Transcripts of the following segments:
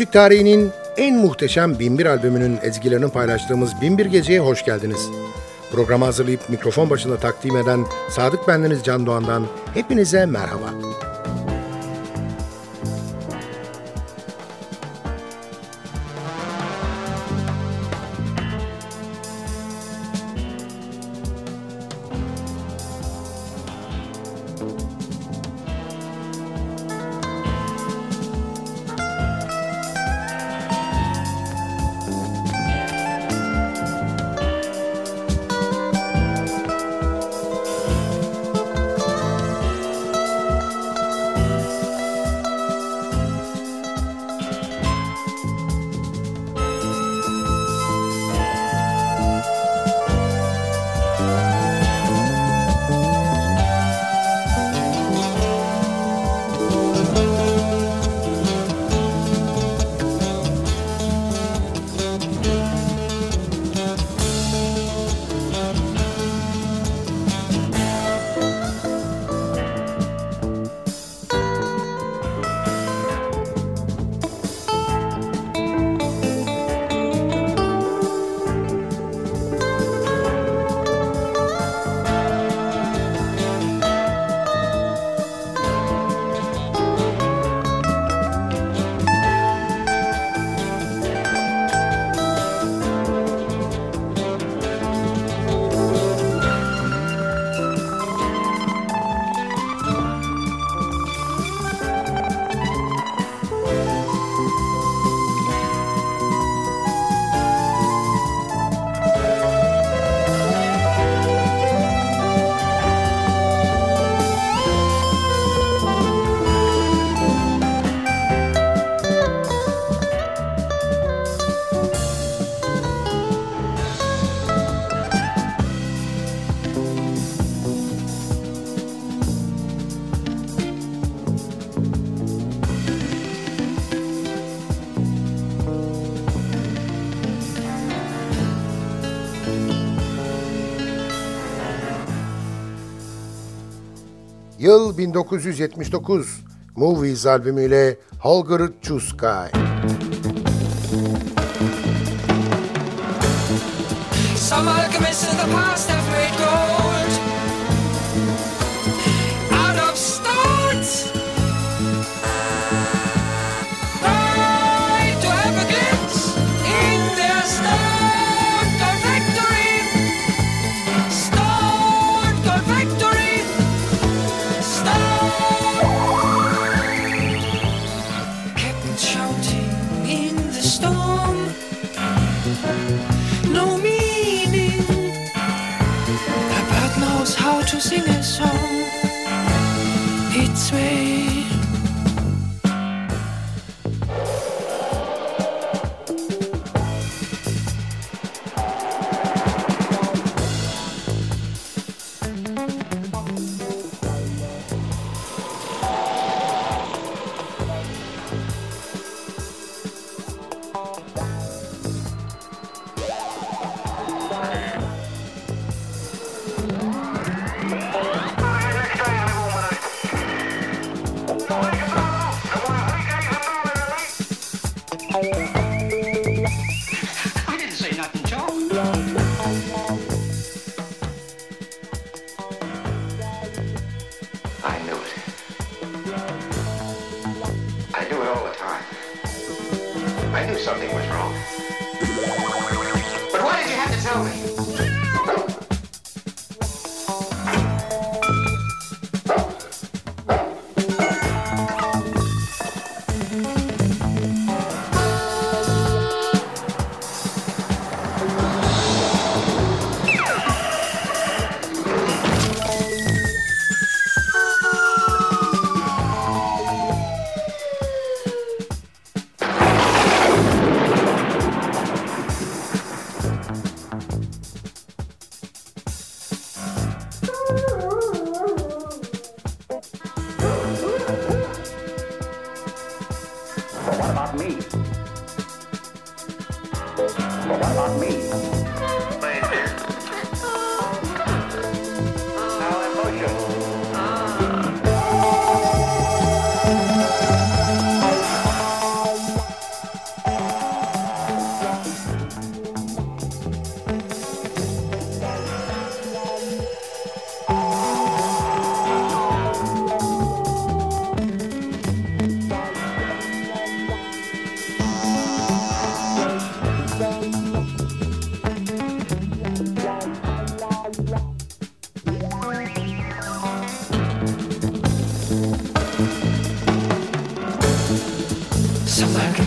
Müzik tarihinin en muhteşem Binbir albümünün ezgilerini paylaştığımız Binbir Gece'ye hoş geldiniz. Programı hazırlayıp mikrofon başında takdim eden Sadık Bendeniz Can Doğan'dan hepinize merhaba. 1979. Movies albümüyle Holger Chuskay. Some alchemists in the past have made gold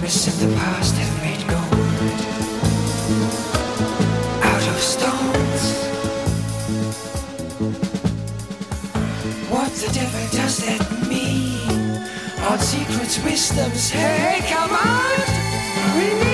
promise in the past have made gold out of stones. What the devil does that mean? Our secrets, wisdoms, hey, come on!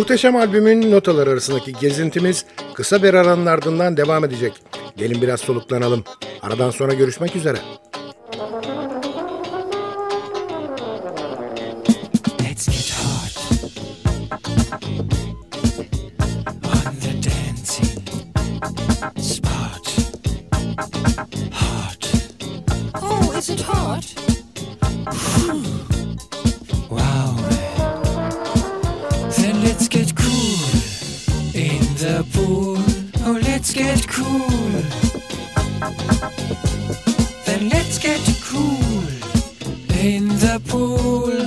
Muhteşem albümün notalar arasındaki gezintimiz kısa bir aranın ardından devam edecek. Gelin biraz soluklanalım. Aradan sonra görüşmek üzere. Then let's get cool in the pool.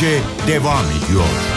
gece devam ediyor.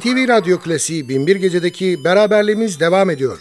NTV Radyo Klasiği 1001 Gece'deki beraberliğimiz devam ediyor.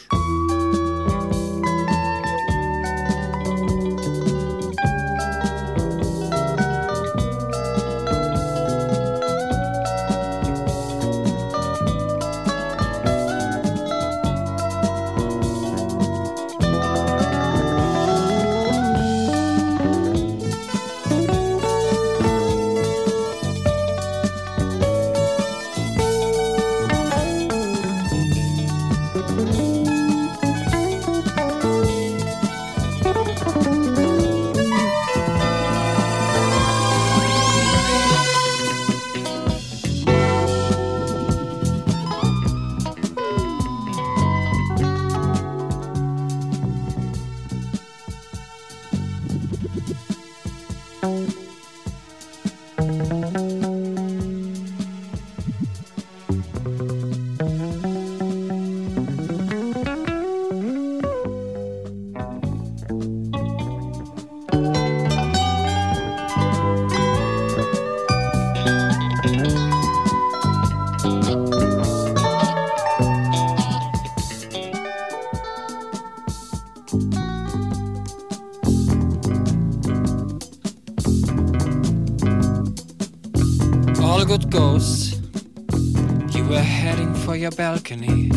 good ghost, you were heading for your balcony.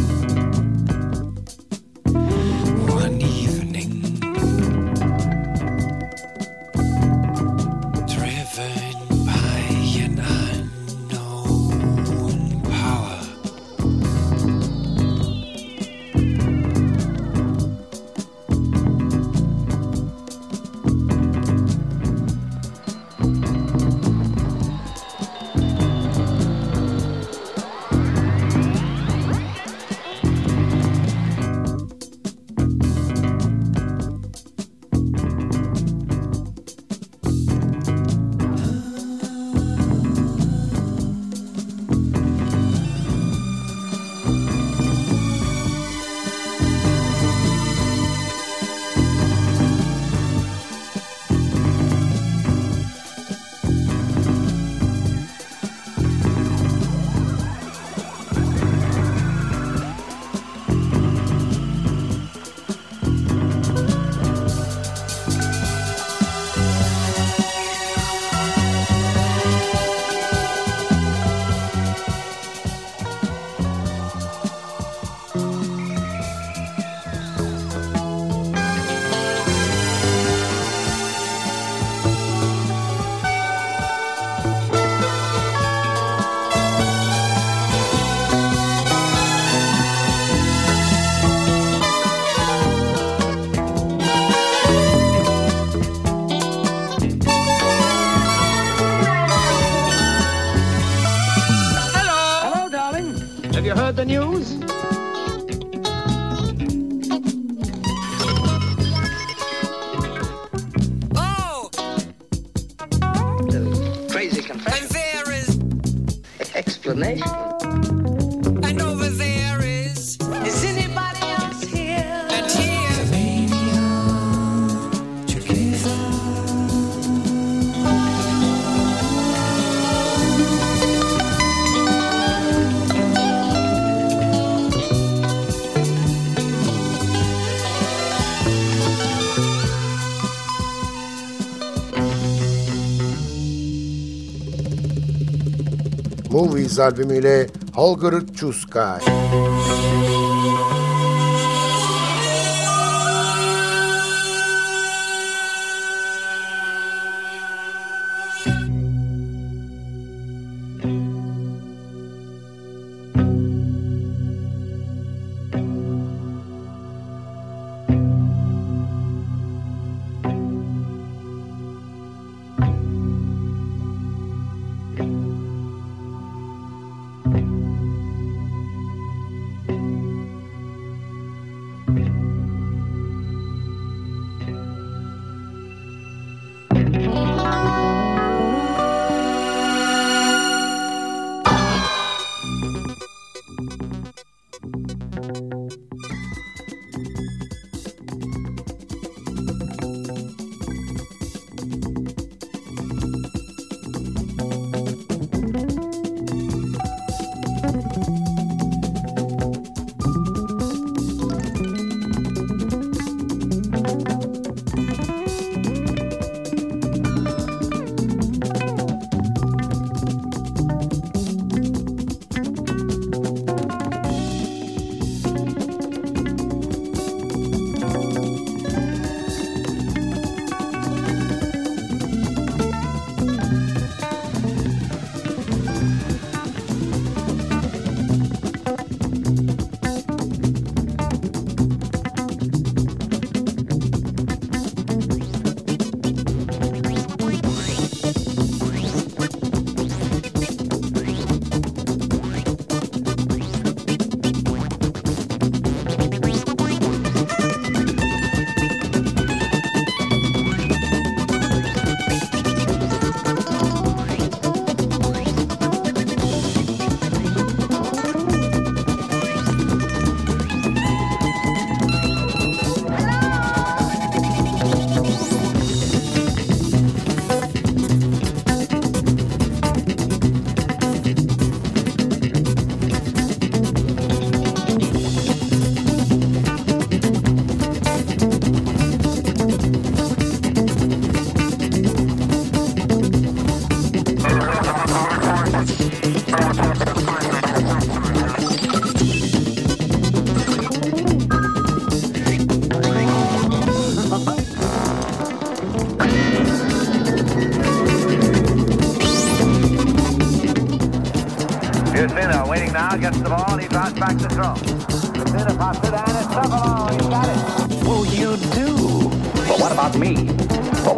Movies albümüyle Holger Chuskay.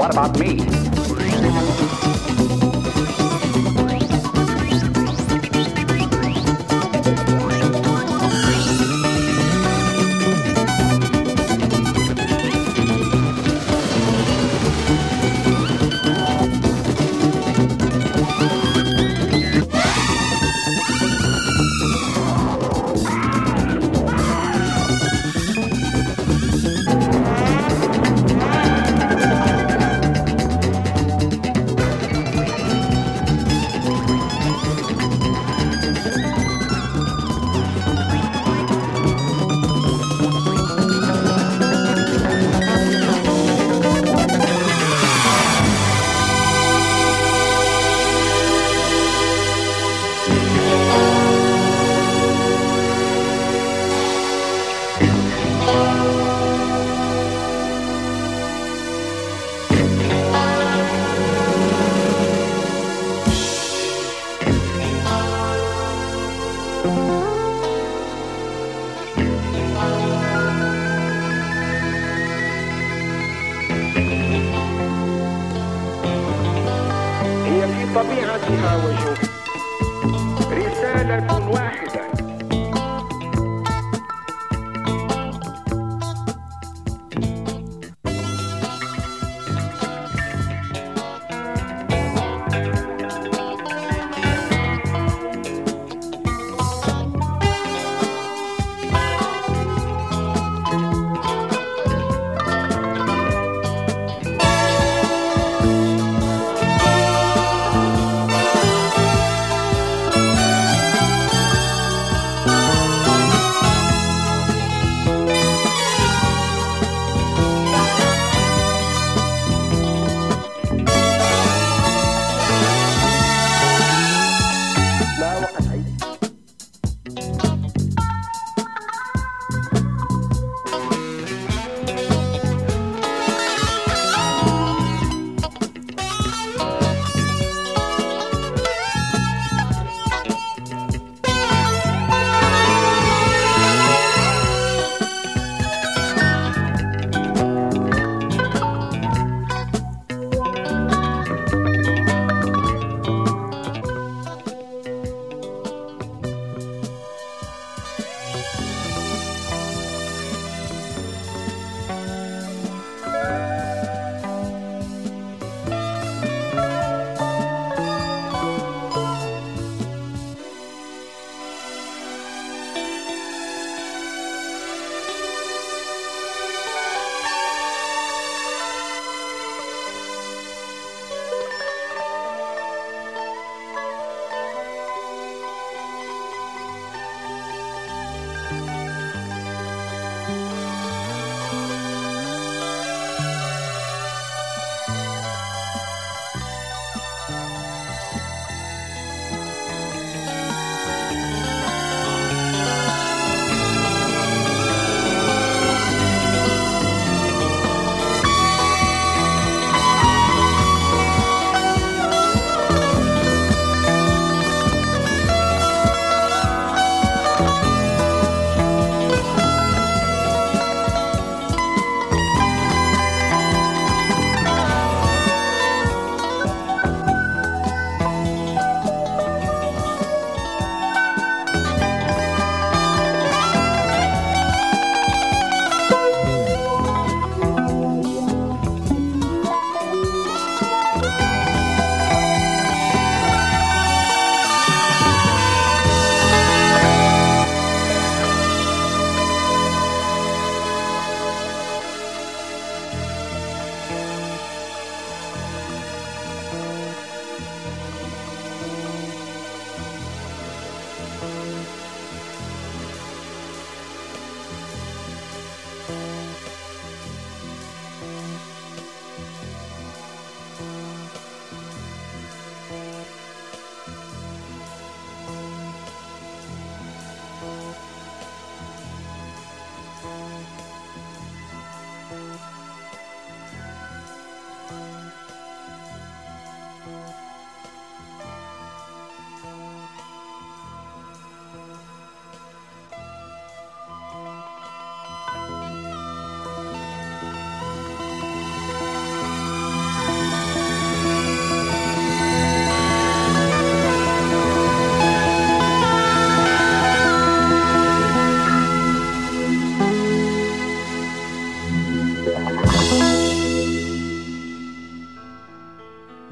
What about me?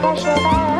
pressure there.